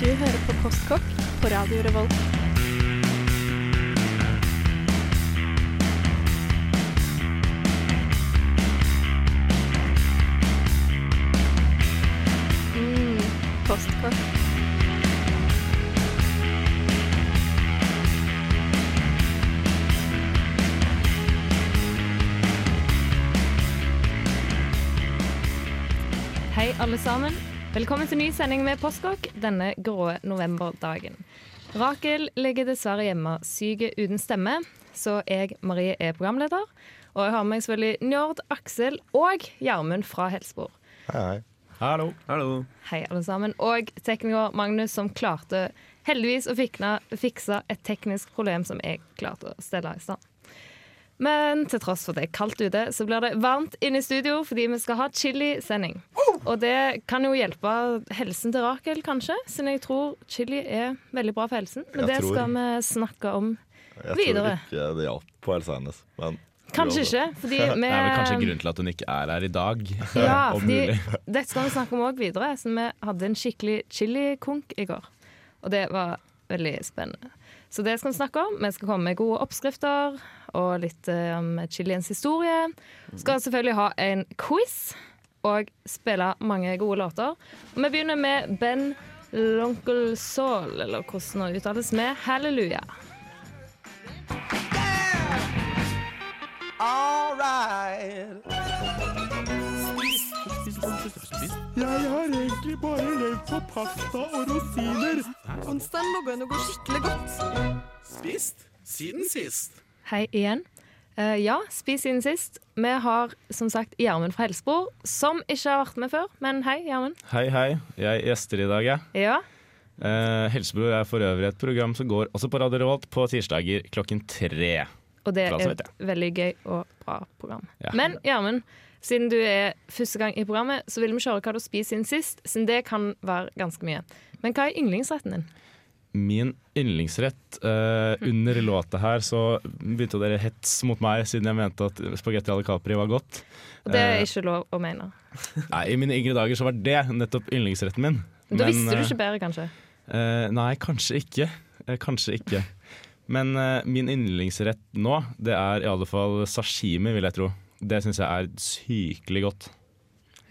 Du hører på Kostkokk på Radio Revolt. Mm, kostkokk. Hei, alle sammen. Velkommen til ny sending med Postkokk denne grå novemberdagen. Rakel ligger dessverre hjemme syk uten stemme, så jeg, Marie, er programleder. Og jeg har med meg selvfølgelig Njord, Aksel og Gjermund fra Helsebor. Hei, hei. Hallo. Hallo. Hei, alle sammen. Og tekniker Magnus, som klarte heldigvis å fikse et teknisk problem som jeg klarte å stelle i stand. Men til tross for det er kaldt ute, så blir det varmt inne i studio fordi vi skal ha chili-sending. Og det kan jo hjelpe helsen til Rakel, kanskje, siden jeg tror chili er veldig bra for helsen. Men Jeg det tror- skal vi snakke om Jeg Videre. tror ikke det hjalp på helsa hennes. Men Kanskje ikke, fordi vi Det er vel kanskje grunnen til at hun ikke er her i dag. Ja, fordi dette skal vi snakke om òg videre. Så vi hadde en skikkelig chili-konk i går. Og det var veldig spennende. Så det skal vi snakke om. Vi skal komme med gode oppskrifter og litt eh, om chiliens historie. Skal selvfølgelig ha en quiz og spille mange gode låter. Og vi begynner med Ben Lonkel eller hvordan det uttales, med Halleluja. Jeg har egentlig bare levd på pasta og rosiner. Onsdagen lå an å gå skikkelig godt. Spist siden sist. Hei igjen. Uh, ja, spis siden sist. Vi har som sagt Gjermund fra Helsebro, som ikke har vært med før. Men hei, Gjermund. Hei, hei. Jeg gjester i dag, jeg. Ja. Uh, Helsebror er for øvrig et program som går også på Radio Revolt på tirsdager klokken tre. Og det er veldig gøy og bra program. Ja. Men Gjermund, siden du er første gang i programmet, så vil vi kjøre hva du spiser inn siden sist, siden det kan være ganske mye. Men hva er yndlingsretten din? Min yndlingsrett eh, Under låta her så begynte dere hets mot meg siden jeg mente at spagetti alle capri var godt. Og det er Eh, ikke lov å mene. Nei, I mine yngre dager så var det nettopp yndlingsretten min. Men da visste du eh, ikke bedre, kanskje? Eh, nei, kanskje ikke. Eh, kanskje ikke. Men eh, min yndlingsrett nå, det er i alle fall sashimi, vil jeg tro. Det syns jeg er sykelig godt.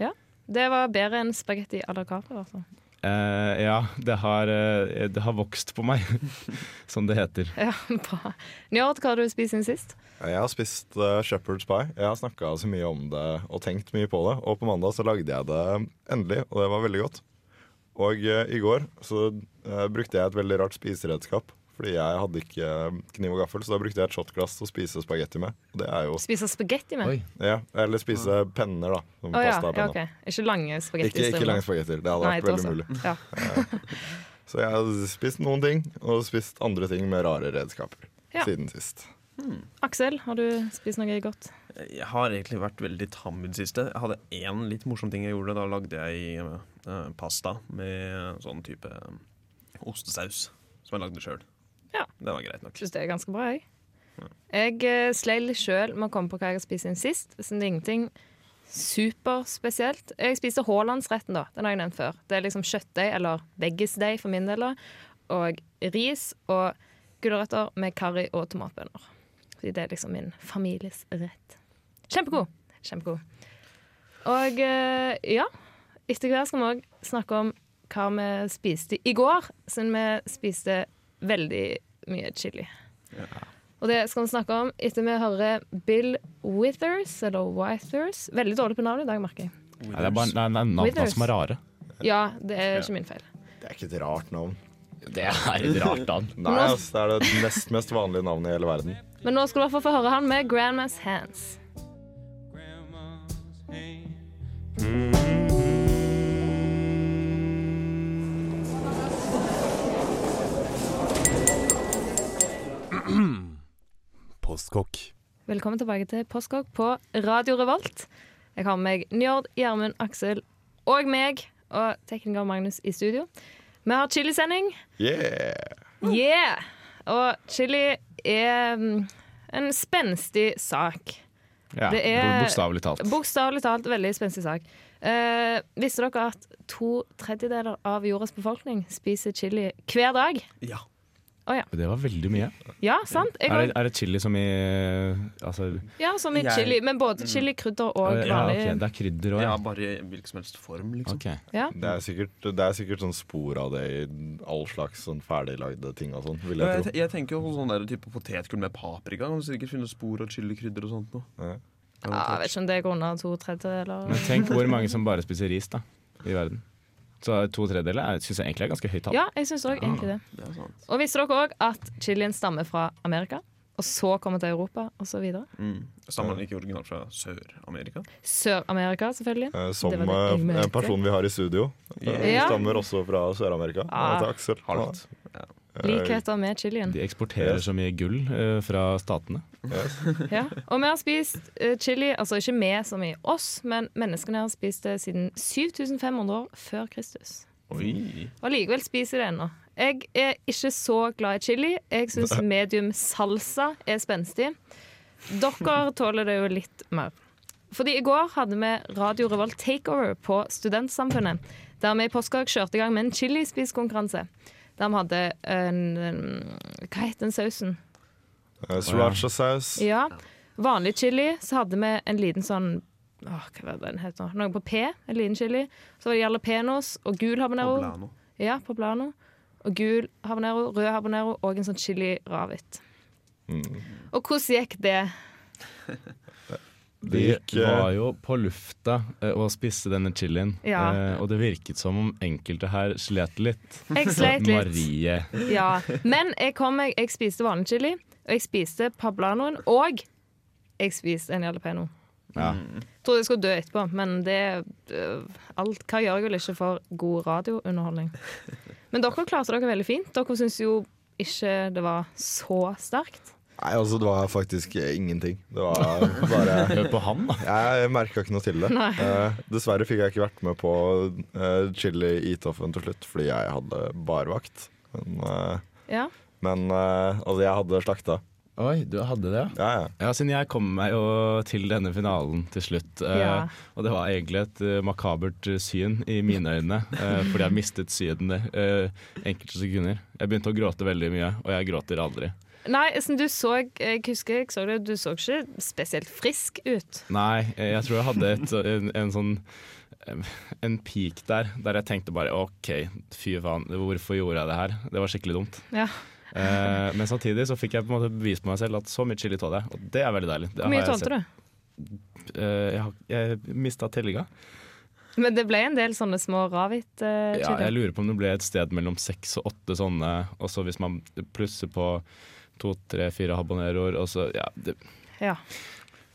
Ja. Det var bedre enn spagetti à la carte, altså. Uh. Eh, ja, det har, uh, det har vokst på meg, som det heter. Ja, bra. Njord, hva har du spist siden sist? jeg har spist uh, shepherd's pie. Jeg har snakka så mye om det og tenkt mye på det. Og på mandag så lagde jeg det endelig, og det var veldig godt. Og i går så brukte jeg et veldig rart spiseredskap. Fordi jeg hadde ikke kniv og gaffel, så da brukte jeg et shotglass til å spise spagetti med. Og det er jo Spise spagetti med? Oi. ja, Eller spise penner, da. Som oh, ja, pasta ja, okay. Ikke lange spagetti? Ikke, ikke lange spagetti Det hadde Nei, vært veldig mulig. Ja. Så jeg har spist noen ting, og spist andre ting med rare redskaper Ja. siden sist. Aksel, har du spist noe godt? Jeg har egentlig vært veldig tam i det siste. Jeg hadde én litt morsom ting jeg gjorde. Da lagde jeg eh, pasta med sånn type ostesaus som jeg lagde sjøl. Ja. Det var greit nok. Syns det er ganske bra, jeg. Jeg eh, sleit litt sjøl med å komme på hva jeg har spist siden sist. så det er ingenting superspesielt. Jeg spiste Haalandsretten, da. Den har jeg nevnt før. Det er liksom kjøttdeig, eller veggisdeig for min del, og ris og gulrøtter med karri og tomatbønner. Fordi det er liksom min families rett. Kjempegod. Kjempegod. Og eh, ja, etter hvert skal vi òg snakke om hva vi spiste i går, siden vi spiste veldig mye chili. Og det skal vi snakke om etter vi hører Bill Withers, eller Withers Veldig dårlig på navnet i dag, merker jeg. Nei, det er bare nei, nei, navn Withers. som er rare. Ja, det er ikke min feil. Det er ikke et rart navn. Det er et rart navn. Nei, altså, Det er det nest mest vanlige navnet i hele verden. Men nå skal du i hvert fall få høre han med Grandmas Hands. Postkokk. Velkommen tilbake til Postkokk på Radio Revolt. Jeg har med meg Njord, Gjermund, Aksel og meg, og tekniker Magnus i studio. Vi har chilisending. Yeah! Yeah! Og chili er mm, en spenstig sak. Ja, Det er- Bokstavelig talt. Bokstavelig talt veldig spenstig sak. Eh, visste dere at to tredjedeler av jordas befolkning spiser chili hver dag? Ja. Det var veldig mye. Ja, sant? Jeg Er det, er det chili som i Altså ja, som i Jeg- chili, men både chili, krydder og ja, vanlig. Det er krydder òg, ja, ja. bare i hvilken som helst form, liksom. Okay. Ja. Det er sikkert, det er sikkert sånn spor av det i all slags sånn ferdiglagde ting og sånn, vil jeg jeg, tro. jeg tenker jo på sånn der type potetgull med paprika. Kan du sikkert finne spor av chilikrydder og sånt noe. Ja. Ja, jeg vet ikke om det går under to tredjedeler. Men tenk hvor mange som bare spiser ris da i verden. Så to tredjedeler syns jeg egentlig er ganske høyt tall. Ja, jeg syns òg egentlig det. Det. Og visste dere òg at chilien stammer fra Amerika, og så kommer til Europa, og så videre. Mm. Stammer den ikke originalt fra Sør-Amerika? Sør-Amerika, selvfølgelig. Eh, Som Det det jeg eh, en person vi har i studio, eh, Ja. stammer også fra Sør-Amerika. Ah. Heter Aksel. Halvt. Ja. Likheter med chilien. De eksporterer så mye gull eh, fra statene. yes. Ja. Og vi har spist uh, chili, altså ikke vi som i oss, men menneskene har spist det siden 7500 år før Kristus. Oi. Og likevel spiser de det ennå. Jeg er ikke så glad i chili. Jeg syns medium salsa er spenstig. Dere tåler det jo litt mer. Fordi i går hadde vi Radio Revolt Takeover på Studentsamfunnet. Der vi i påskedag kjørte i gang med en chilispiskonkurranse. Der vi hadde en, en Hva het den sausen? Eh, Sriracha-saus. Ja, vanlig chili. Så hadde vi en liten sånn Åh, hva var det den het nå? Noe på P. En liten chili. Så var det jalapeños og gul habanero. Poblano. Ja, poblano. Og gul habanero, rød habanero og en sånn chili ravit. Mm. Og hvordan gikk det? Vi eh, var jo på lufta eh, og spiste denne chilien, Ja. eh, og det virket som om enkelte her slet litt. Jeg slet litt. Marie. Ja. Men jeg kom meg Jeg spiste vanlig chili, og jeg spiste pablanoen, og jeg spiste en jalapeño. Ja. Trodde jeg skulle dø etterpå, men det alt, Hva gjør jeg vel ikke for god radiounderholdning? Men dere klarte dere veldig fint. Dere syns jo ikke det var så sterkt. Nei, altså det var faktisk eh, ingenting. Det var bare Hør på han, da. Jeg merka ikke noe til det. Eh, dessverre fikk jeg ikke vært med på uh, chili eat-offen til slutt, fordi jeg hadde barvakt. Men, uh, Ja. men altså, jeg hadde slakta. Oi, du hadde det, ja. Ja, ja. Ja, siden jeg kom meg jo til denne finalen til slutt. Ja. Uh, Og det var egentlig et uh, makabert eh, syn i mine øyne, uh, fordi jeg mistet synet uh, enkelte sekunder. Jeg begynte å gråte veldig mye, og jeg gråter aldri. Nei, du så Jeg husker jeg så det, du så ikke spesielt frisk ut. Nei, eh, jeg tror jeg hadde et, en, en sånn eh, en peak der, der jeg tenkte bare OK, fy faen, hvorfor gjorde jeg det her? Det var skikkelig dumt. Ja. Eh, men samtidig så fikk jeg på en måte bevist på meg selv at så mye chili tåler jeg, og det er veldig deilig. Det Hvor mye tålte du? Eh, jeg jeg mista tellinga. Men det ble en del sånne små ravit uh, Ja, jeg lurer på om det ble et sted mellom seks og åtte sånne, og så hvis man plusser på to, tre, fire habaneroer, og så Ja, det, Ja.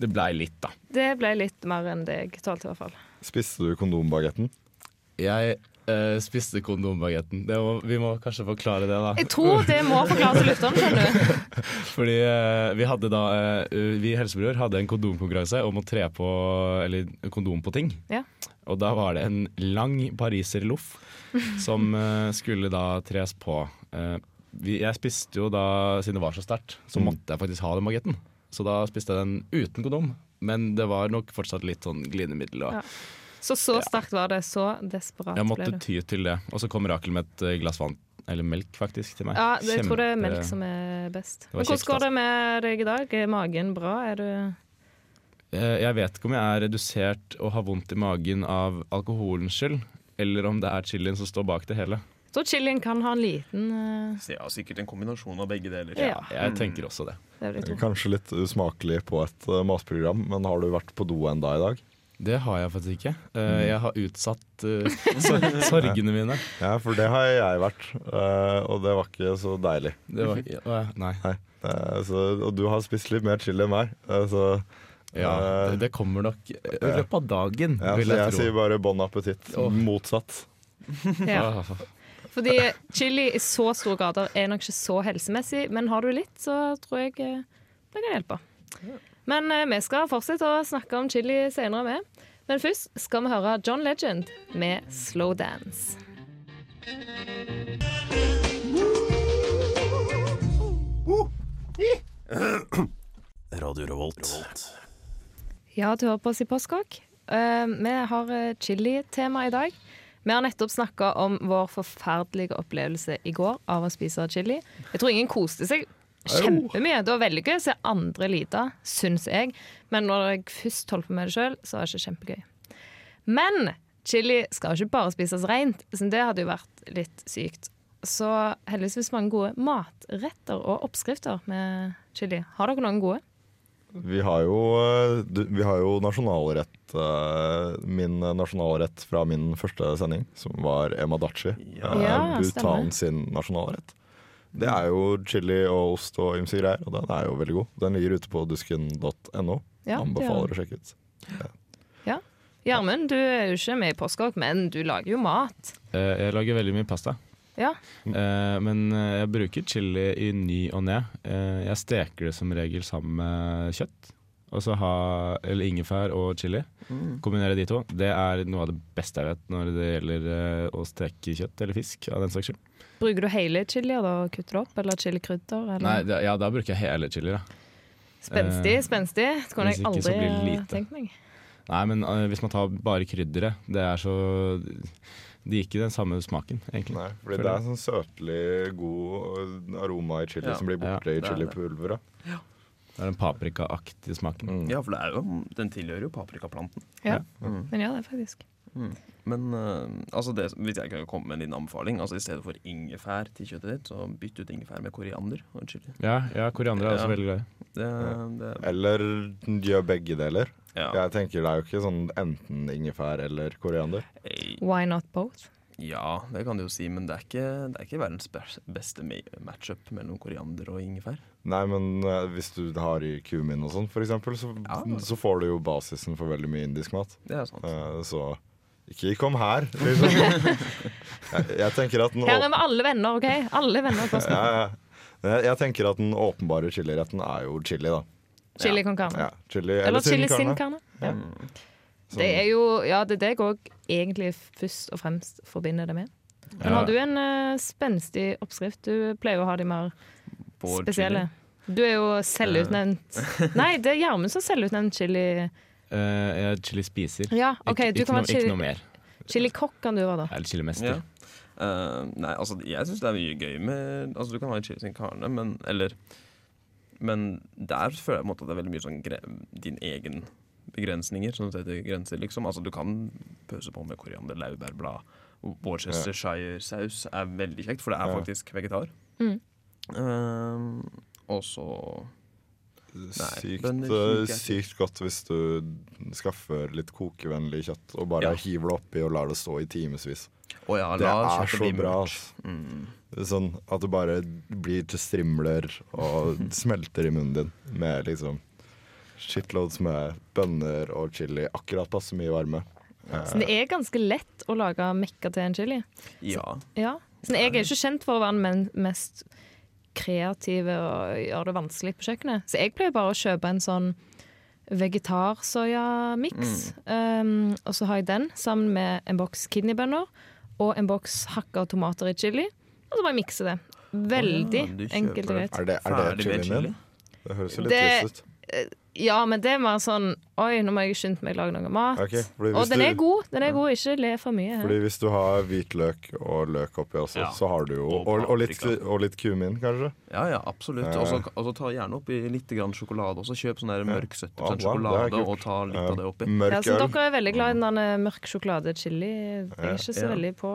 det blei litt, da. Det ble litt mer enn det jeg tålte, i hvert fall. Spiste du kondombagetten? Jeg eh, spiste kondombagetten. Det må- Vi må kanskje forklare det, da. Jeg tror det må forklares til lytterne, skjønner du. Fordi uh, vi hadde da uh, Vi Helsebror hadde en kondomkonkurranse om å tre på Eller kondom på ting. Ja. Og da var det en lang pariserloff som skulle da tres på. Eh, vi, jeg spiste jo da, siden det var så sterkt, så Mm. måtte jeg faktisk ha den bagetten. Så da spiste jeg den uten kondom. Men det var nok fortsatt litt sånn glidemiddel. Og Ja. Så så sterkt var det. Så desperat jeg måtte ty til det. Og så kom Rakel med et eh, glass vann. Eller melk, faktisk, til meg. Ja, det, jeg tror det er melk som er best. var Men hvordan går altså. det med deg i dag? Er magen bra? Er du Eh, Jeg vet ikke om jeg er redusert og har vondt i magen av alkoholens skyld, eller om det er chilien som står bak det hele. Så chilien kan ha en liten eh, Så ja, sikkert en kombinasjon av begge deler. Ja. Jeg tenker også det. Det vil jeg tro. Kanskje litt usmakelig på et eh, matprogram, men har du vært på do enda i dag? Det har jeg faktisk ikke. Eh, Jeg har utsatt uh, sorgene mine. Ja, for det har jeg vært, uh, og det var ikke så deilig. Det var, Å, nei. Eh, så, og du har spist litt mer chili enn meg, så Ja, det, det kommer nok i løpet av dagen, ja, vil jeg jeg tro. sier bare bon appétit. Oh. Motsatt. Ja. Ah, Fordi chili i så store grader er nok ikke så helsemessig, men har du litt, så tror jeg det kan hjelpe. Men eh, vi skal fortsette å snakke om chili senere med. Men først skal vi høre John Legend med 'Slow Dance'. Radio Revolt. Ja, du hører på oss i Postkokk. Eh, vi har eh, chili-tema i dag. Vi har nettopp snakka om vår forferdelige opplevelse i går av å spise chili. Jeg tror ingen koste seg kjempemye. Det var veldig gøy å se andre lide, syns jeg. Men når jeg først holdt på med det sjøl, så var det ikke kjempegøy. Men chili skal jo ikke bare spises rent, så det hadde jo vært litt sykt. Så heldigvis mange gode matretter og oppskrifter med chili. Har dere noen gode? Vi har jo, eh, vi har jo nasjonalrett eh, Min nasjonalrett fra min første sending, som var emadachi. Ja. Eh, Bhutan sin nasjonalrett. Det er jo chili og ost og ymse greier, og den er jo veldig god. Den ligger ute på dusken.no. Ja, Anbefaler å sjekke ut. Ja, Gjermund, du er jo ikke med i Postkokk, men du lager jo mat. Eh, jeg lager veldig mye pasta. Ja. Eh, men eh, jeg bruker chili i ny og ne. Eh, jeg steker det som regel sammen med kjøtt. Og så ha, eller ingefær og chili. Mm. Kombinere de to. Det er noe av det beste jeg vet når det gjelder eh, å steke kjøtt eller fisk. av den saks skyld. Bruker du hele chilier da og kutter du opp, eller chilikrydder? Nei, da, ja, da bruker jeg hele chili. Da. Spenstig, eh, spenstig. Det kunne jeg aldri tenkt meg. Nei, men uh, hvis man tar bare krydderet, det er så Det gir ikke den samme smaken, egentlig. Nei, fordi det er sånn søtlig god aroma i chili Ja. som blir borte Ja, i chilipulveret. er det. er den paprikaaktige smaken. Mm. Ja, for det er jo, den tilhører jo paprikaplanten. Ja, Mm. den gjør det faktisk. Men uh, altså det, hvis jeg kan komme med en liten anbefaling altså I stedet for ingefær til kjøttet ditt, så bytt ut ingefær med koriander og chili. Ja, ja koriander er jeg også Ja. veldig glad i. Det, det, Eller gjør begge deler. ja. Jeg tenker Det er jo ikke sånn enten ingefær eller koriander. Why not both? Ja, det kan du jo si, men det er ikke, det er ikke verdens bes- beste ma- matchup mellom koriander og ingefær. Nei, men uh, hvis du har i kumin og sånn, for eksempel, så, Ja. så får du jo basisen for veldig mye indisk mat. Det er sant. Uh, så ikke kom her, liksom. jeg, jeg tenker at den Her er vi alle venner, OK? Alle venner På ja, ja. Jeg, jeg tenker at den åpenbare chiliretten er jo chili, da. Chili con carne. Ja, chili, Eller chili sin carne. carne. Ja. Sånn. Det er jo Ja, det er det jeg òg egentlig først og fremst forbinder det med. Men Ja. har du en uh, spenstig oppskrift? Du pleier å ha de mer På spesielle. Du er jo selvutnevnt Nei, det er Gjermund som selvutnevnt chili... Uh, jeg er chili spiser. Ja, OK, ikke, du ikke, kan noe, være ikke noe mer. chilikokk kan du være, da. Eller chilimester. Ja. Uh, nei, altså jeg syns det er mye gøy med Altså Du kan ha en chili sin carne, men eller Men der føler jeg på en måte at det er veldig mye sånn din egen begrensninger som setter grenser, liksom. Altså du kan pøse på med koriander, laurbærblad. Worcestershire-saus er veldig kjekt, for det er faktisk vegetar. Mm. Eh, og så Sykt, sykt godt hvis du skaffer litt kokevennlig kjøtt og bare Ja. hiver det oppi og lar det stå i timevis. Oh ja, Det er så bra. Mm. Sånn at det bare blir til strimler og smelter i munnen din med liksom shitloads med bønner og chili. Akkurat passe mye varme. Så det er ganske lett å lage mekka til en chili. Ja. Ja. Så jeg er ikke kjent for å være den mest kreative og gjøre det vanskelig på kjøkkenet. Så jeg pleier bare å kjøpe en sånn vegetarsoyamiks. Um, og så har jeg den sammen med en boks kidneybønner og en boks hakka tomater i chili. Og så bare mikse det. Veldig oh, ja, enkelt og greit. er det, er det chilien chili? din? Det høres jo litt trist ut. Ja, men det er mer sånn Oi, nå må jeg skynde meg å lage noe mat. Okay, fordi og den er god. Den er god, Ikke le for mye. Fordi hvis du har hvitløk og løk oppi også, Ja. så har du jo Og Og, og, litt, og litt kumin, kanskje. Ja, ja, absolutt. Og så og ta gjerne oppi litt grann sjokolade. også Kjøp sånn der mørk 70 Ja, wow, er sjokolade og ta litt av det oppi. Mørk Ja, så dere er veldig glad i den der mørk sjokolade-chili. Jeg er ikke så Ja. veldig på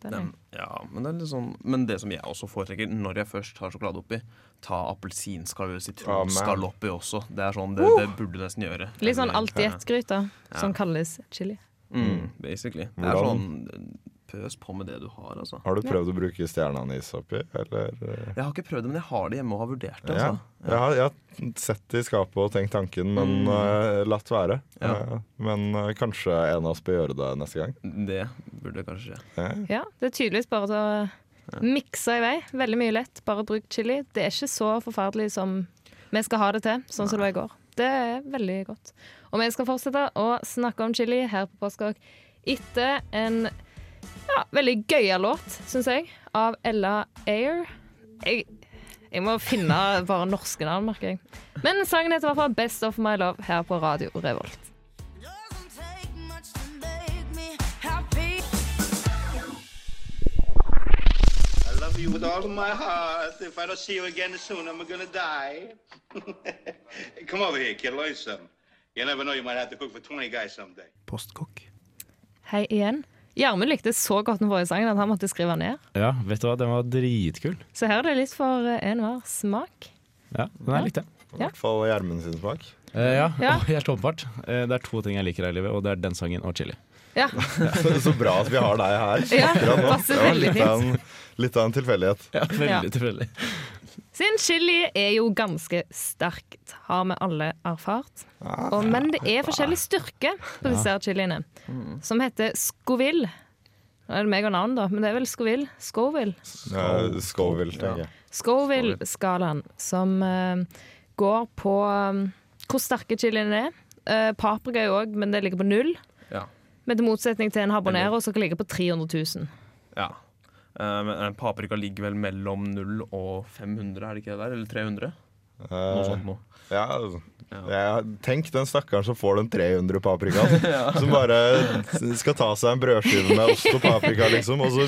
den. Den, ja, men det er litt sånn Men det som jeg også foretrekker når jeg først har sjokolade oppi, ta appelsinskall eller sitronskall oppi også. Det er sånn, det, det burde du nesten gjøre. Litt sånn alt i ett-gryte, Ja. som kalles chili. Mm, basically. Det er sånn Pøs på med det du har, altså. Har du prøvd å bruke stjerneanis oppi, eller? Jeg har ikke prøvd det, men jeg har det hjemme og har vurdert det. Ja. Altså. Jeg, har, jeg har sett det i skapet og tenkt tanken, men Mm. uh, latt være. Ja. Uh, men uh, kanskje en av oss bør gjøre det neste gang. Det burde kanskje skje. Ja, det er tydeligvis bare å mikse i vei. Veldig mye lett. Bare bruk chili. Det er ikke så forferdelig som vi skal ha det til, sånn som det var i går. Det er veldig godt. Og vi skal fortsette å snakke om chili her på Postkokk etter en ja, veldig gøyal låt, syns jeg, av Ella Ayer. Jeg, Jeg må finne bare norske navn, merker jeg. Men sangen heter i hvert fall 'Best of My Love' her på Radio Revolt. You with all of my heart. If I don't see you again soon, I'm gonna die. Come over here, kid. Learn something. You never know, you might have to cook for 20 guys someday. Postkokk. Hei igjen. Gjermund likte så godt den forrige sangen at han måtte skrive den ned. Ja, vet du hva, den var dritkul. Så her er det litt for eh, enhver smak. Ja, den er likte jeg. I hvert fall Gjermund sin smak. Eh, ja, Ja. Helt åpenbart. Eh, det er to ting jeg liker her i livet, og det er den sangen og chili. Ja, Så bra at vi har deg her. Ja, akkurat nå. passer veldig litt en, litt av en tilfeldighet. Ja, veldig Ja. tilfeldig. Sin chili er jo ganske sterkt, har vi alle erfart. Og, men det er forskjellig styrke på disse her chiliene, som heter Scoville. Nå er det meg og navn, da, men det er vel Scoville? Scoville. Scoville, tenker jeg. Scoville-skalaen, som uh, går på um, hvor sterke chilien er. Uh, paprika er jo òg, men det ligger på null. Ja. Men til motsetning til en habanero som kan ligge på 300 000. ja. Eh, men eh, paprika ligger vel mellom 0 og 500, er det ikke det der? Eller 300? Noe Uh, sånt noe. ja, Ja. tenk den stakkaren som får den 300 paprikaen. Som bare skal ta seg en brødskive med ost og paprika, liksom. Og så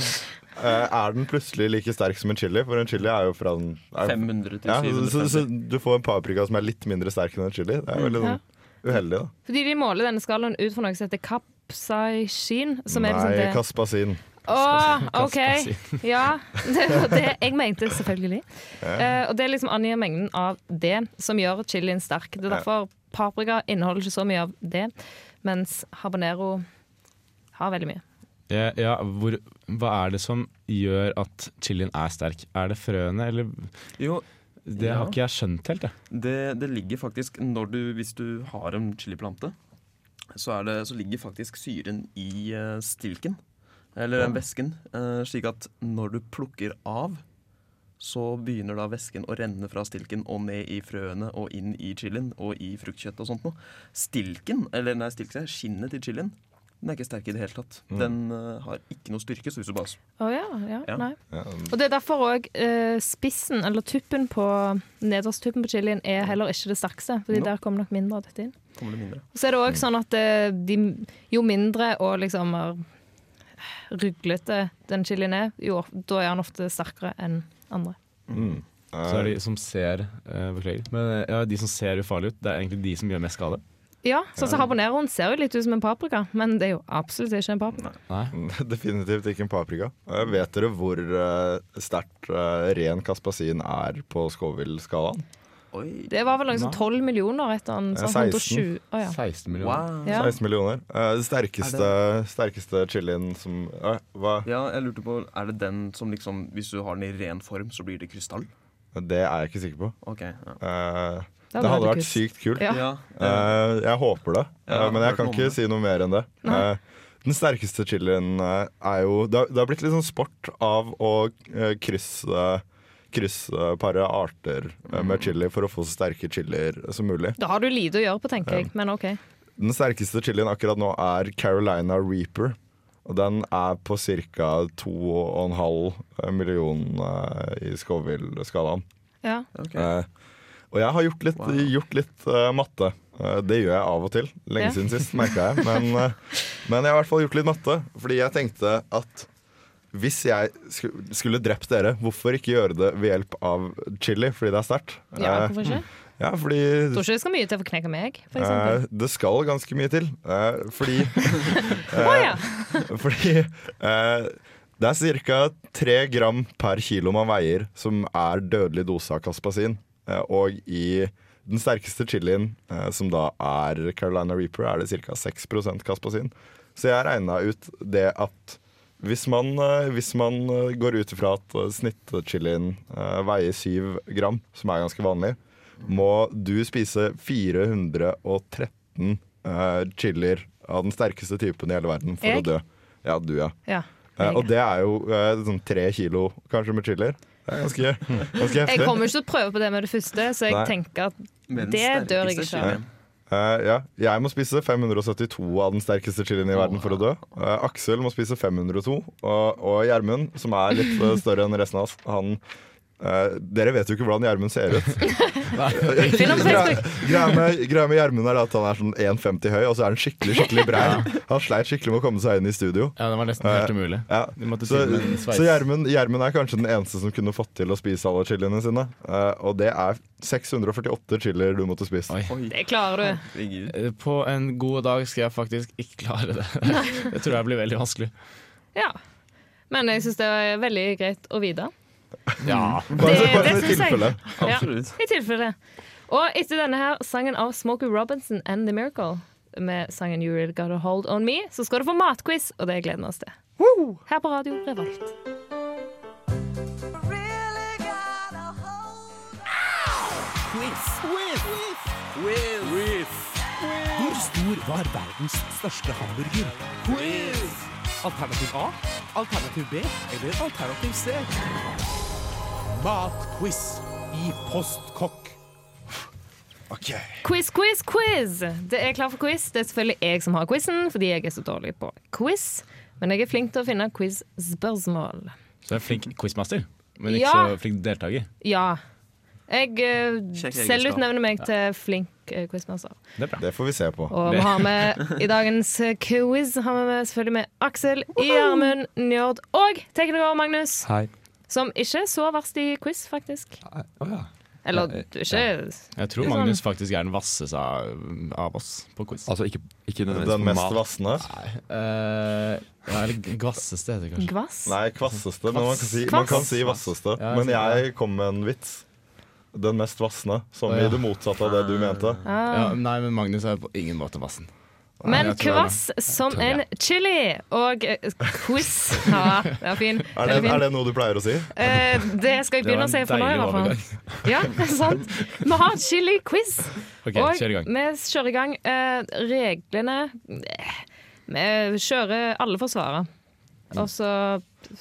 uh, er den plutselig like sterk som en chili, for en chili er jo fra den er, 500 til ja, så, 750. så du får en paprika som er litt mindre sterk enn en chili. Det er veldig Ja. sånn uheldig, da. Fordi de måler denne skalaen ut for noe som heter capsaicin. Nei, er liksom Nei, det oh, OK. Ja, det var det jeg mente, selvfølgelig. Eh, og det liksom angir mengden av det som gjør chilien sterk. Det er derfor paprika inneholder ikke så mye av det, mens habanero har veldig mye. Ja, ja, hvor, hva er det som gjør at chilien er sterk? Er det frøene, eller Jo, Det Ja. har ikke jeg skjønt helt, jeg. det, det ligger faktisk når du, Hvis du har en chiliplante, så, er det, så ligger faktisk syren i eh, stilken. Eller den væsken. eh, slik at når du plukker av, så begynner da væsken å renne fra stilken og ned i frøene og inn i chilien og i fruktkjøtt og sånt noe. Stilken, eller nei, stilk seg, skinnet til chilien, den er ikke sterk i det hele tatt. Den uh, har ikke noe styrke, så hvis du bare Å ja, ja, Ja. nei. Og det er derfor òg uh, spissen, eller tuppen på nederst tuppen på chilien, er heller ikke det sterkeste. Fordi No. der kommer nok mindre av dette inn. kommer det mindre. Og så er det òg sånn at uh, de, jo mindre og liksom ruglete den chilien er, jo da er han ofte sterkere enn andre. Mm. Så er de som ser uh, Beklager. Men eh, ja, de som ser ufarlige ut, det er egentlig de som gjør mest skade. Ja, sånn som habaneroen ser jo litt ut som en paprika, men det er jo absolutt ikke en paprika. Nei. Definitivt ikke en paprika. Eh, Vet dere hvor uh, sterkt uh, ren kaspasin er på Scoville-skalaen? Oi. Det var vel sånn 12 millioner etter en sånn 16. 120 Å ja. 16 millioner. Wow. Ja. 16 millioner. Eh, det sterkeste, sterkeste chilien som uh, Hva? Ja, jeg lurte på, Er det den som liksom Hvis du har den i ren form, så blir det krystall? Det er jeg ikke sikker på. Okay, ja. uh, Det det hadde vært kult. sykt kult. Ja. Eh, jeg håper det, Ja, Eh, men jeg kan ikke det. si noe mer enn det. Eh, den sterkeste chilien er jo det har, det har blitt litt sånn sport av å uh, krysse paret arter eh, Mm. med chili for å få så sterke chilier som mulig. Da har du lite å gjøre på, tenker jeg, men OK. Den sterkeste chilien akkurat nå er Carolina Reaper. Og den er på ca. 2,5 millioner i Scoville-skalaen. Ja. Okay. Eh, og jeg har gjort litt, Wow. gjort litt uh, matte. Uh, det gjør jeg av og til. Lenge Ja. siden sist, merka jeg. Men, uh, men jeg har i hvert fall gjort litt matte. Fordi jeg tenkte at hvis jeg skulle drept dere, hvorfor ikke gjøre det ved hjelp av chili? Fordi det er sterkt. ja, Eh, hvorfor ikke? ja, fordi Jeg tror ikke det skal mye til for å knekke meg, for eh, det skal ganske mye til. Eh, fordi eh, ja. fordi eh, det er ca. tre gram per kilo man veier som er dødelig dose av kaspasin. Eh, og i den sterkeste chilien, som da er Carolina Reaper, er det ca. 6% kaspasin. Så jeg regna ut det at hvis man, eh, hvis man eh, går ut ifra at eh, snittchilien veier 7 gram, som er ganske vanlig, må du spise 413 eh, chilier av den sterkeste typen i hele verden for Jeg? å dø. Ja, du, ja. ja. Og det er jo sånn tre kilo kanskje med chilier. Det er ganske, ganske Jeg kommer ikke til å prøve på det med det første, så jeg Nei. tenker at Det dør jeg ikke av. Eh, ja, jeg må spise 572 av den sterkeste chilien i verden for å dø. Uh, Aksel må spise 502. Og og Gjermund, som er litt eh, større enn resten av oss, han Eh, dere vet jo ikke hvordan Gjermund ser ut. Greia med, Gjermund er at han er sånn 1,50 høy, og så er han skikkelig skikkelig brei. Han sleit skikkelig med å komme seg inn i studio. Ja, det var nesten helt umulig. Ja. Måtte Så, så Gjermund Gjermund er kanskje den eneste som kunne fått til å spise alle chiliene sine. Uh, og det er 648 chilier du måtte spise. Oi. Det klarer du. Eh, På en god dag skal jeg faktisk ikke klare det. Det tror jeg blir veldig vanskelig. Ja. Men jeg syns det er veldig greit å vite. Ja. Bare, Det- bare det i jeg. tilfelle. Ja. I tilfelle. Og etter denne her sangen av Smokey Robinson and The Miracle, med sangen You Really Gotta Hold On Me, så skal du få matquiz, og det gleder vi oss til. Her på Radio Revolt. Hvor stor var verdens største hamburger? Quiz! Alternativ A, alternativ B eller alternativ C? Matquiz i Postkokk. OK. Quiz, quiz, quiz! Det er klar for quiz. Det er selvfølgelig jeg som har quizen, fordi jeg er så dårlig på quiz. Men jeg er flink til å finne quiz-spørsmål. Så du er flink quizmaster, men ikke Ja. så flink deltaker. Ja. Jeg uh, selvutnevner meg til flink quizmaster. Det er bra. Det får vi se på. Og vi har med i dagens quiz har vi med, selvfølgelig med Aksel, Gjermund, Njord og tekniker Magnus. Hei. Som ikke er så verst i quiz, faktisk. Oh, ja. Eller Ja, ikke ja. Jeg tror Magnus sånn- faktisk er den vasseste av, oss på quiz. Altså ikke, ikke Den mest vassende. Nei. ja, eller gvasseste heter det kanskje. gvass. Nei, kvasseste. Men man kan si, man kan si vasseste. Ja, Men jeg kom med en vits. Den mest vassende. Som i det motsatte av det du mente. Ah. Ja, nei, men Magnus er på ingen måte vassen. Men kvass som en chili. Og eh, quiz Ja, det er fin. Er det, er det noe du pleier å si? Eh, det skal jeg begynne å si for fra nå, i hvert fall. Ja, det er sant. Vi har chili-quiz. okay, og kjør vi kjører i gang. Eh, reglene Vi kjører alle får. Og så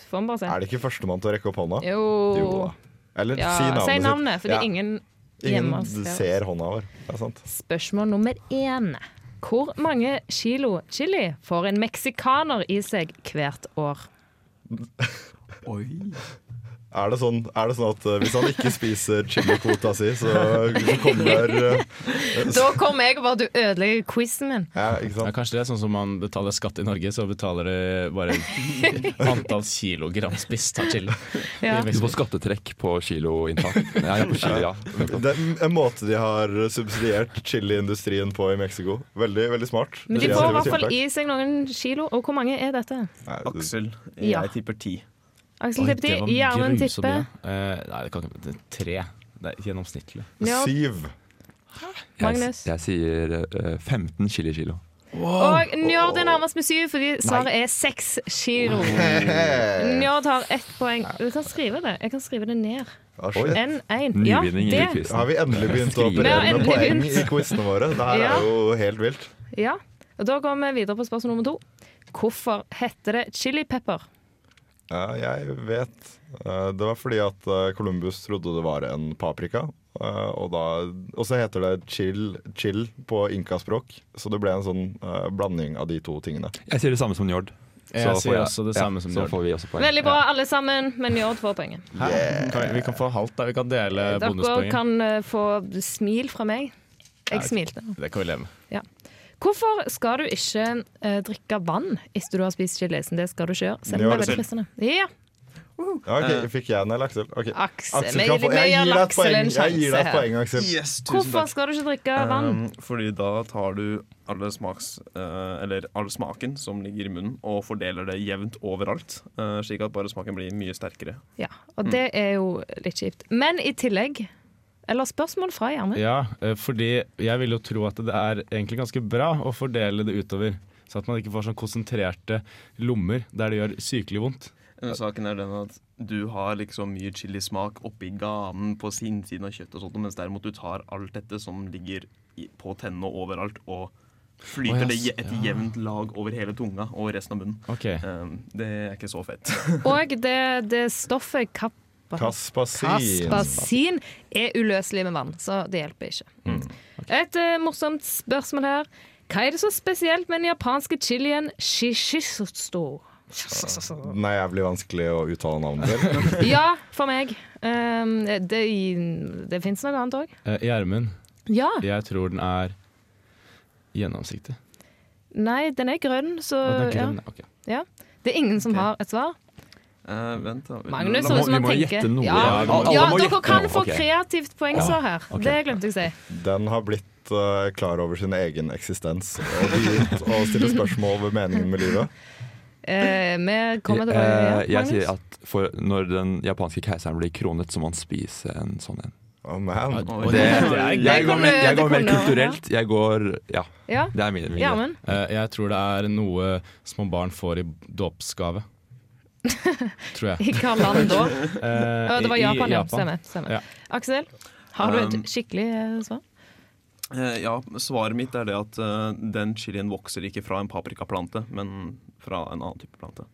får vi bare se. Er det ikke førstemann til å rekke opp hånda? Jo, Jo da. Eller ja, si navnet, Si sitt. navnet, fordi Ja. ingen Ingen hjemme ser. ser hånda vår. Det er sant. Spørsmål nummer én. Hvor mange kilo chili får en meksikaner i seg hvert år? Oi. Er det, sånn, er det sånn at eh, hvis han ikke spiser chilikvota si, så, så kommer uh, Da kommer jeg og bare du ødelegger quizen min. Ja, ikke Ja, kanskje det er sånn som man betaler skatt i Norge, så betaler det bare antall kilogram spist av chili. Ja. Du får skattetrekk på kiloinntak. Ja, ja, på chili, ja. Det er en måte de har subsidiert chiliindustrien på i Mexico. Veldig veldig smart. Men de får i hvert fall i seg noen kilo. Og hvor mange er dette? Aksel, jeg Ja. tipper ti. Aksel Oi, gjerne en ti. Eh, nei, det kan ikke det er Tre. Det er gjennomsnittlig. Ja. Syv. Jeg, Magnus. jeg sier uh, 15 chili-kilo. Og Njord er nærmest med syv, fordi svaret er seks kilo. Njord har ett poeng. Du kan skrive det. Jeg kan skrive det ned. Ah, shit. N1. Ja, det. Har vi endelig begynt å. Operere med poeng i quizene våre? Det her Ja. er jo helt vilt. Ja. Og da går vi videre på spørsmål nummer to. Hvorfor heter det chili pepper? Ja, jeg vet. Eh, Det var fordi at eh, Columbus trodde det var en paprika. eh, Og, da, og så heter det chill, chill på inkaspråk. Så det ble en sånn blanding av de to tingene. Jeg sier det samme som Njord. Jeg Så får sier også det samme som Så Njord. får vi også poeng. Veldig bra, alle sammen, men Njord får poenget. Yeah. Kan vi, vi kan få halvt, da. Vi kan dele Dere kan få smil fra meg. Jeg smilte. Det kan vi leve med. Hvorfor skal du ikke eh, drikke vann etter du har spist chilisen? Det skal du ikke gjøre. Selv om det er veldig fristende. Ja, ok, Fikk jeg den eller Aksel? Okay. Aksel. Aksel kan få, jeg gir deg et poeng, en jeg gir deg et poeng Aksel. Yes, Hvorfor takk. skal du ikke drikke vann? Um, fordi da tar du alle smaks, uh, eller all smaken som ligger i munnen, og fordeler det jevnt overalt, Uh, slik at bare smaken blir mye sterkere. Ja, og det er jo litt kjipt. Men i tillegg Eller spørsmål fra Gjermund. Ja, eh, fordi jeg vil jo tro at det er egentlig ganske bra å fordele det utover. Så at man ikke får sånn konsentrerte lommer der det gjør sykelig vondt. Men Saken er den at du har liksom mye chilismak oppi ganen på innsiden av kjøttet, og sånt, mens derimot du tar alt dette som ligger på tennene og overalt, og flyter oh, yes. det et jevnt lag over hele tunga og resten av munnen. Ok, Um, det er ikke så fett. Og det, det stoffet kap Kaspasin. Kaspasin er uløselig med vann, så det hjelper ikke. Mm. Et uh, morsomt spørsmål her. Hva er det så spesielt med den japanske chilien shishisto? Den er jævlig vanskelig å uttale navnet til. Ja, for meg. Um, det det fins noe annet òg. Gjermund. Uh, Ja. jeg tror den er gjennomsiktig. Nei, den er grønn, så den er grønn, ja. Okay. ja. Det er ingen som har et svar. Eh, vent, da. Magnus Da må- vi må tenker. gjette noe. Ja, Ja, ja, dere gjette kan noe. få okay. kreativt poengsvar her. Okay. Det glemte jeg å si. Den har blitt uh, klar over sin egen eksistens og begynt å stille spørsmål ved meningen med livet. Eh, vi kommer til Eh, det. jeg sier at for når den japanske keiseren blir kronet, så må han spise en sånn en. Oh, man. Det, det er jeg, går med, jeg går mer kulturelt. Jeg går Ja, Ja, det er min. min. Eh, jeg tror det er noe små barn får i dåpsgave. tror jeg. I hva land da? uh, det var Japan, ja. Stemmer. stemmer. Ja. Aksel, har du et Um, skikkelig eh, svar? Eh, ja, svaret mitt er det at den chilien vokser ikke fra en paprikaplante, men fra en annen type plante.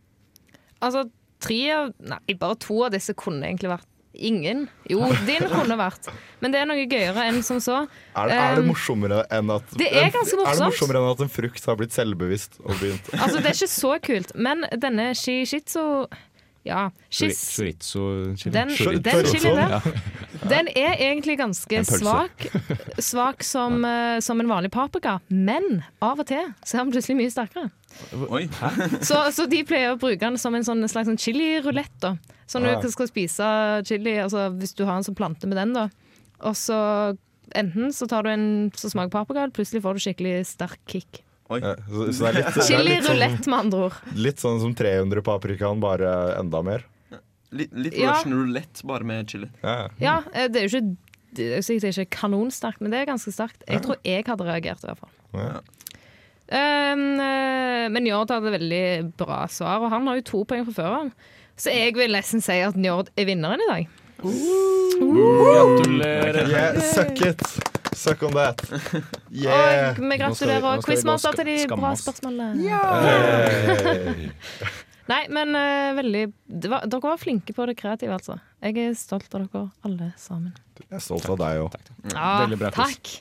Altså, tre av Nei, bare to av disse kunne egentlig vært ingen. Jo, din kunne vært. Men det er noe gøyere enn som så. Er, det- er det Um, morsommere enn at det er ganske morsomt. Er det morsommere enn at en frukt har blitt selvbevisst og begynt Altså, det er ikke så kult. Men denne shishitsu Ja, shis, Chorizo-chili. den, Chorizo. den chilien der, den er egentlig ganske svak. Svak som, eh, som en vanlig paprika. Men av og til så er den plutselig mye sterkere. Oi! Så, så de pleier å bruke den som en sånn slags sånn chilirulett. da. Så når du skal spise chili, altså hvis du har en sånn plante med den, da, og så enten så tar du en som smaker paprika, eller plutselig får du skikkelig sterk kick. Oi. Ja, så, så det er litt, det er Chili litt, sånn, rulett, med andre ord. litt sånn som 300 paprikaen, bare enda mer. Litt, litt Ja. Russian roulette, bare med chili. Ja, ja. Ja, eh, det er jo ikke det er sikkert ikke kanonsterkt, men det er ganske sterkt. Jeg tror jeg hadde reagert, i hvert fall. Ja. Um, men Njord hadde veldig bra svar, og han har jo to poeng fra før av. Så jeg vil nesten si at Njord er vinneren i dag. Gratulerer. Yeah, suck it! Suck on that. Yeah. Og vi Nå gratulerer nå Quizmaster til de bra spørsmålene. Yeah. Nei, men uh, veldig det var, Dere var flinke på det kreative, altså. Jeg er stolt av dere alle sammen. Jeg er stolt av deg òg. Ja, Veldig bra takk.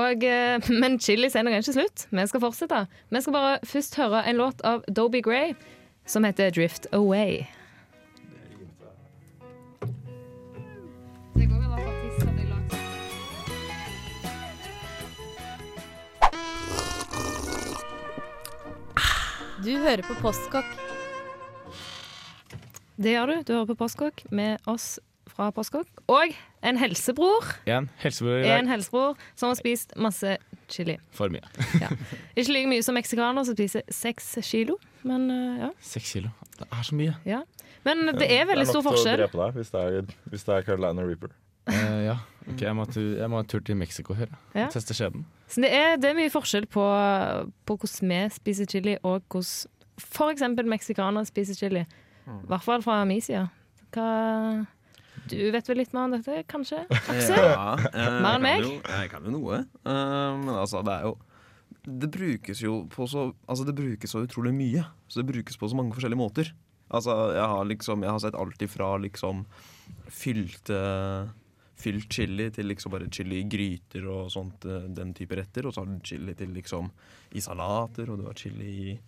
Og, uh, men chili er nok ikke slutt. Vi skal fortsette. Vi skal bare først høre en låt av Dobie Gray som heter 'Drift Away'. Du hører på Postkokk. Det gjør du. Du hører på Postkokk med oss fra Postkokk. Og en helsebror. En helsebror i En helsebror som har spist masse chili. For mye. Ikke like mye som meksikaner som spiser seks kilo, men eh, ja. Seks kilo. Det er så mye. ja. Men det er veldig stor forskjell. Det er nok til å drepe deg hvis det er, hvis det er Carolina Reaper. Uh, ja. Ok, jeg må, jeg må ha en tur til Mexico her. Ja. Teste skjeden. Så det er, det er mye forskjell på, på hvordan vi spiser chili, og hvordan f.eks. meksikanere spiser chili. I hvert fall fra min side. Hva Du vet vel litt mer om dette, kanskje? Aksel? Ja, eh, Mer enn jeg meg? jo- Jeg kan jo noe. Uh, men altså, det er jo Det brukes jo på så Altså, det brukes så utrolig mye. Så det brukes på så mange forskjellige måter. Altså, jeg har liksom Jeg har sett alt ifra liksom fylte Fylt chili til liksom bare chili i gryter og sånt, eh, den type retter. Og så har du chili til liksom i salater, og du har chili i,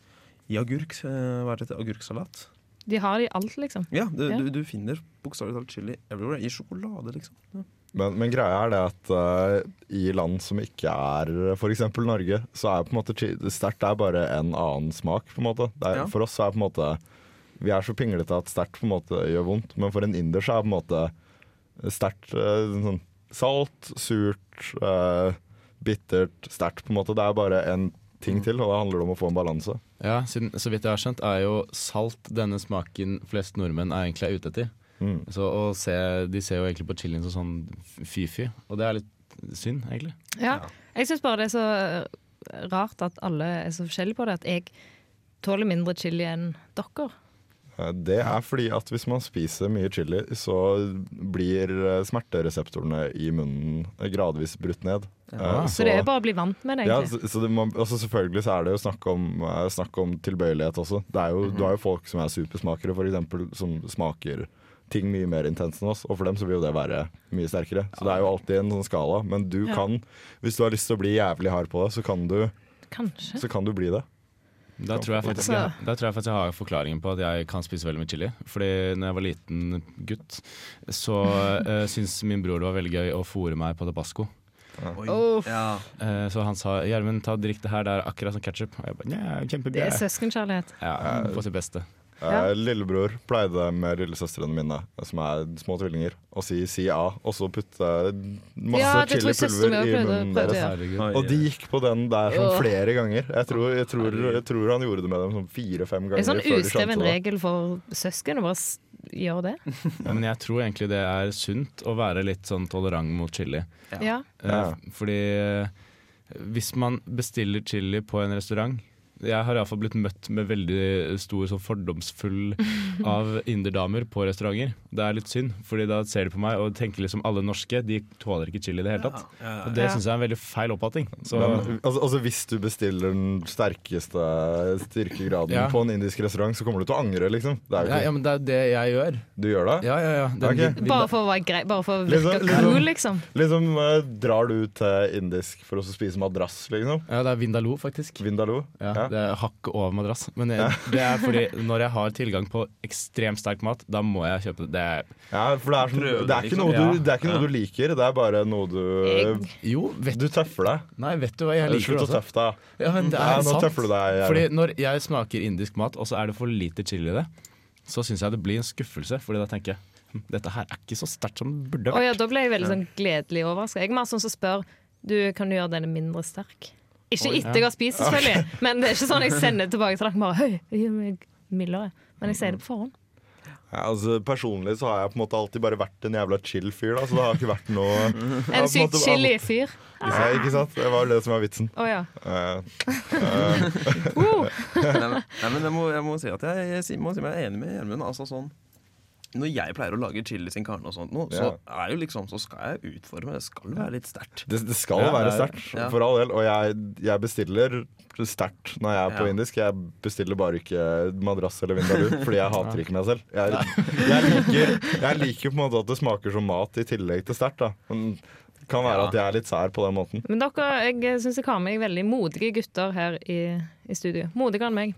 i agurk. eh, Hva er dette? Agurksalat? De har det i alt, liksom. Ja, du, Ja. du, du finner bokstavelig talt chili everywhere. I sjokolade, liksom. Ja. Men, men greia er det at uh, i land som ikke er f.eks. Norge, så er på en måte sterkt er bare en annen smak. på en måte. Det er, Ja. For oss så er på en måte Vi er så pinglete at sterkt på en måte gjør vondt, men for en inder så er på en måte sterkt eh, sånn salt, surt, eh, bittert, sterkt på en måte. Det er bare en ting til, og da handler det om å få en balanse. Ja, siden, så vidt jeg har skjønt, er jo salt denne smaken flest nordmenn er egentlig er ute etter. Mm. Så å se, De ser jo egentlig på chilien som sånn fy-fy, og det er litt synd, egentlig. Ja. Jeg syns bare det er så eh, rart at alle er så forskjellige på det. At jeg tåler mindre chili enn dere. Eh, Det er fordi at hvis man spiser mye chili, så blir eh, smertereseptorene i munnen gradvis brutt ned. Ja. Så, Så det er bare å bli vant med det, Ja, egentlig. så, så det må, altså selvfølgelig så er det jo snakk om, eh, snakk om tilbøyelighet også. Det er jo, Du har jo folk som er supersmakere, for eksempel, som smaker ting mye mer intenst enn oss, og for dem så vil jo det være mye sterkere. Så det er jo alltid en sånn skala. Men du Ja. kan, hvis du har lyst til å bli jævlig hard på det, så kan du, Kanskje. så kan du bli det. Da tror, jeg faktisk jeg, da tror jeg faktisk jeg har forklaringen på at jeg kan spise veldig mye chili. Fordi når jeg var liten gutt, så uh, syntes min bror det var veldig gøy å fòre meg på tabasco. Ja. Eh, så han sa 'Gjermund, ta drikk det her, det er akkurat som ketsjup'. Og jeg bare 'nja, Det er søskenkjærlighet. Ja, på sitt beste. Ja. Eh, Lillebror pleide med lillesøstrene mine, som er små tvillinger, å si 'si A', og så putte masse Ja, chilipulver i munnen prøvde deres. Ja. Og de gikk på den der sånn flere ganger. Jeg tror, jeg tror, jeg tror han gjorde det med dem sånn fire-fem Det ganger. er sånn uskreven regel for søsken å bare gjøre det. Ja, men jeg tror egentlig det er sunt å være litt sånn tolerant mot chili. Ja. Eh, Ja. Fordi eh, hvis man bestiller chili på en restaurant Jeg har iallfall blitt møtt med veldig stor sånn fordomsfull av inderdamer på restauranter. Det er litt synd, Fordi da ser de på meg og tenker liksom alle norske De tåler ikke chili i det hele tatt. Og det syns jeg er en veldig feil oppfatning. Så Men, altså, altså Hvis du bestiller den sterkeste styrkegraden Ja. på en indisk restaurant, så kommer du til å angre, liksom. Det er jo ja, ikke, ja, men det er det jeg gjør. Du gjør det? Ja, ja, ja. Den, okay. vi- vi- Bare for å være grei, bare for å virke Liksom- liksom- cool, liksom. Liksom, uh, Drar du til indisk for å spise madrass, liksom? ja, det er Vindaloo, faktisk. Vindaloo? Ja, Ja. Det er hakket over madrass. Men jeg, det er fordi når jeg har tilgang på ekstremt sterk mat, da må jeg kjøpe det. Ja, for det er, sånn, det er ikke liksom. noe, du, det er ikke noe Ja. du liker, det er bare noe du jo, vet Du tøffer deg. Nei, vet du hva jeg liker Slutt å tøffe deg. Ja, men det Ja, er nå sant. tøffer du deg. Fordi når jeg smaker indisk mat, og så er det for lite chili i det, så syns jeg det blir en skuffelse. Fordi da tenker jeg hm, dette her er ikke så sterkt som det burde Å ja, vært. da ble jeg veldig sånn gledelig overraska. Jeg er mer sånn som spør du, kan du gjøre denne mindre sterk. Ikke etter jeg har spist, selvfølgelig, men det er ikke sånn jeg sender tilbake til dere bare Høy, gi meg mildere. Men jeg sier det på forhånd. Ja, altså, personlig så har jeg på en måte alltid bare vært en jævla chill fyr. Da, så det har ikke vært noe En sykt chilly fyr. Ja, ikke sant? Det var det som var vitsen. Å ja. uh, Uh, Nei, men, jeg, må, jeg må si at jeg, jeg, må si meg enig med Gjermund. Altså sånn når jeg pleier å lage chili sin carne og sånt, nå, så er jo liksom, så skal jeg utforme. Det skal være litt sterkt. det, det skal Ja, være det er- sterkt, ja. for all del. Og jeg, jeg bestiller sterkt når jeg er på Ja. indisk. Jeg bestiller bare ikke madrass eller vindaloo, fordi jeg hater ikke meg selv. Jeg, jeg, liker, jeg liker på en måte at det smaker som mat i tillegg til sterkt. Men det kan være Ja. at jeg er litt sær på den måten. Men dere, jeg syns jeg har med meg veldig modige gutter her i, i studio. Modigere enn meg.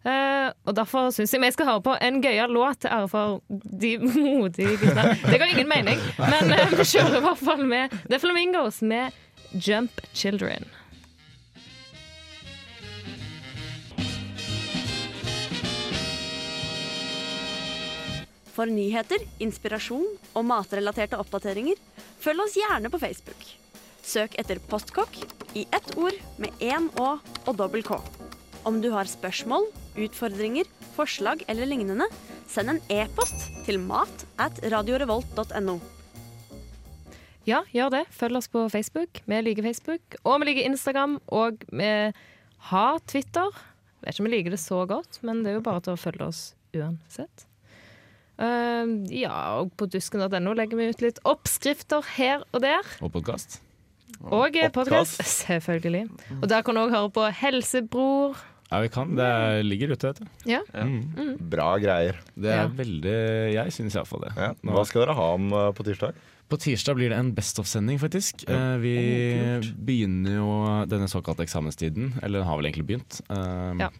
Eh, og Derfor syns jeg vi skal høre på en gøyal låt til ære for de modige gutta. Det ga ingen mening, men uh, vi kjører i hvert fall med The Flamingos med Jump Children. For nyheter, inspirasjon og matrelaterte oppdateringer, følg oss gjerne på Facebook. Søk etter Postkokk i ett ord med én Å og dobbel K. Om du har spørsmål, utfordringer, forslag eller lignende, send en e-post til mat at radiorevolt.no. Ja, gjør det. Følg oss på Facebook. Vi liker Facebook. Og vi liker Instagram. Og vi har Twitter. Vet ikke om vi liker det så godt, men det er jo bare til å følge oss uansett. Uh, ja, og på dusken.no legger vi ut litt oppskrifter her og der. Og podkast. Og podkast, selvfølgelig. Og der kan du òg høre på Helsebror. Ja, vi kan. Det er- ligger ute, vet du. Ja. Mm. Bra greier. Det er Ja. veldig Jeg syns iallfall det. Ja. Hva skal dere ha om eh, på tirsdag? På tirsdag blir det en Best of-sending, faktisk. Ja. vi begynner jo denne såkalte eksamenstiden, eller den har vel egentlig begynt. Um, Ja.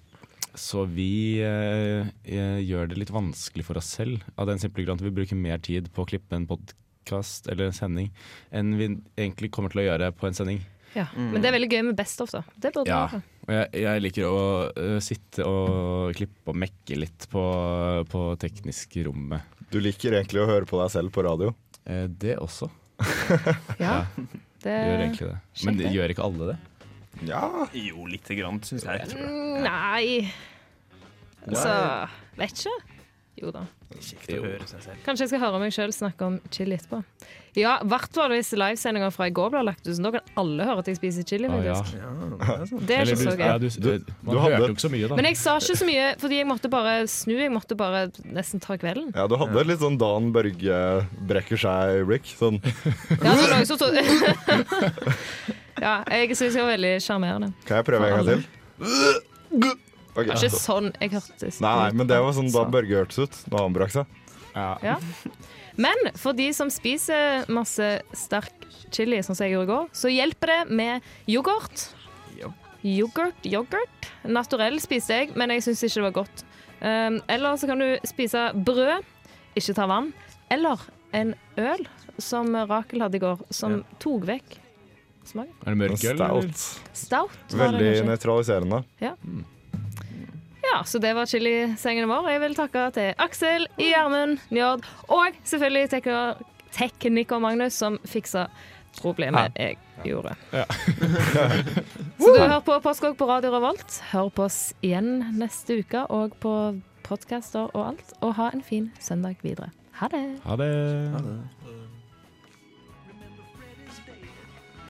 Så vi eh, eh, gjør det litt vanskelig for oss selv, av den simple grunn at vi bruker mer tid på å klippe en podkast eller en sending enn vi egentlig kommer til å gjøre på en sending. Ja. Men det er veldig gøy med Best of, da. Det burde Ja. Og jeg, jeg liker å uh, sitte og klippe og mekke litt på, på teknisk rommet. Du liker egentlig å høre på deg selv på radio. Eh, det også. Ja, det Gjør egentlig det. Men det. gjør ikke alle det? Ja, Jo, lite grann, syns jeg. Mm, Nei Altså, vet ikke. Jo da. Kjekt å høre seg selv. Kanskje jeg skal høre meg sjøl snakke om chili etterpå. Ja, i hvert fall hvis livesendinga fra i går blir lagt ut. Så da kan alle høre at jeg spiser chili. Ah, ja. Ja, det er sant. Det er ikke så gøy. ja, du, Du- man du hadde- hørte jo ikke så mye, da. Men jeg sa ikke så mye, fordi jeg måtte bare snu. Jeg måtte bare nesten ta kvelden. ja du hadde litt sånn Dan Børge brekker seg, Rick Sånn Ja, det var så Ja, jeg syns jeg var veldig sjarmerende. Kan jeg prøve en gang til? Okay. Det var ikke sånn jeg hørtes Nei, nei, men det var sånn Så. Dan Børge hørtes ut da han brakk seg. Ja. Men for de som spiser masse sterk chili, sånn som jeg gjorde i går, så hjelper det med yoghurt. Yoghurt. yoghurt. Naturell spiste jeg, men jeg syns ikke det var godt. Um, eller så kan du spise brød, ikke ta vann. Eller en øl, som Rakel hadde i går, som tok vekk smaken. Er det mørk øl? Stout. Stout. Veldig nøytraliserende. Ja. Ja, så det var chilisengene våre. Jeg vil takke til Aksel, Gjermund, Njord og selvfølgelig tekniker, tekniker Magnus, som fiksa problemet jeg gjorde. Ja. så du hører på Postkokk på Radio Revolt. Hør på oss igjen neste uke og på podcaster og alt. Og ha en fin søndag videre. Ha det. Ha det. Ha det.